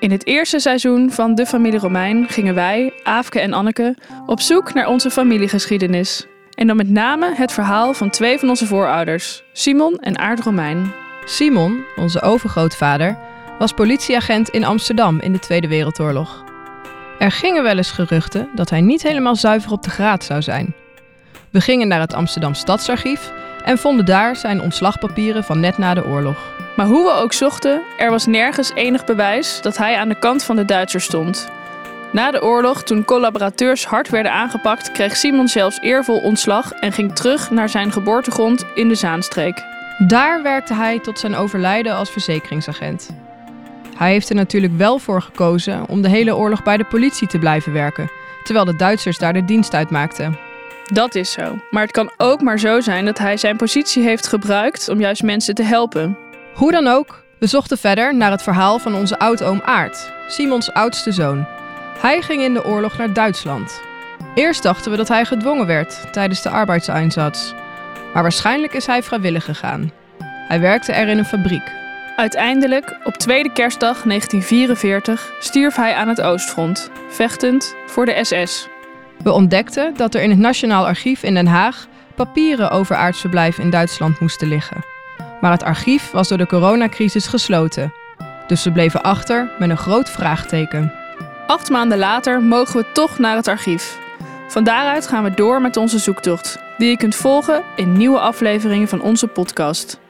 In het eerste seizoen van De Familie Romein gingen wij, Aafke en Anneke, op zoek naar onze familiegeschiedenis. En dan met name het verhaal van twee van onze voorouders, Simon en Aard Romein. Simon, onze overgrootvader, was politieagent in Amsterdam in de Tweede Wereldoorlog. Er gingen wel eens geruchten dat hij niet helemaal zuiver op de graad zou zijn. We gingen naar het Amsterdam Stadsarchief en vonden daar zijn ontslagpapieren van net na de oorlog. Maar hoe we ook zochten, er was nergens enig bewijs dat hij aan de kant van de Duitsers stond. Na de oorlog, toen collaborateurs hard werden aangepakt, kreeg Simon zelfs eervol ontslag en ging terug naar zijn geboortegrond in de Zaanstreek. Daar werkte hij tot zijn overlijden als verzekeringsagent. Hij heeft er natuurlijk wel voor gekozen om de hele oorlog bij de politie te blijven werken, terwijl de Duitsers daar de dienst uitmaakten. Dat is zo. Maar het kan ook maar zo zijn dat hij zijn positie heeft gebruikt om juist mensen te helpen. Hoe dan ook, we zochten verder naar het verhaal van onze oudoom Aart, Simons oudste zoon. Hij ging in de oorlog naar Duitsland. Eerst dachten we dat hij gedwongen werd tijdens de arbeidseinsatz. Maar waarschijnlijk is hij vrijwillig gegaan. Hij werkte er in een fabriek. Uiteindelijk, op tweede kerstdag 1944, stierf hij aan het Oostfront, vechtend voor de SS. We ontdekten dat er in het Nationaal Archief in Den Haag papieren over aardsverblijf in Duitsland moesten liggen. Maar het archief was door de coronacrisis gesloten. Dus we bleven achter met een groot vraagteken. Acht maanden later mogen we toch naar het archief. Van daaruit gaan we door met onze zoektocht, die je kunt volgen in nieuwe afleveringen van onze podcast.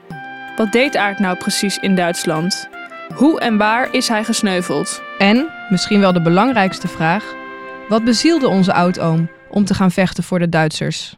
Wat deed Aard nou precies in Duitsland? Hoe en waar is hij gesneuveld? En, misschien wel de belangrijkste vraag, wat bezielde onze oudoom om te gaan vechten voor de Duitsers?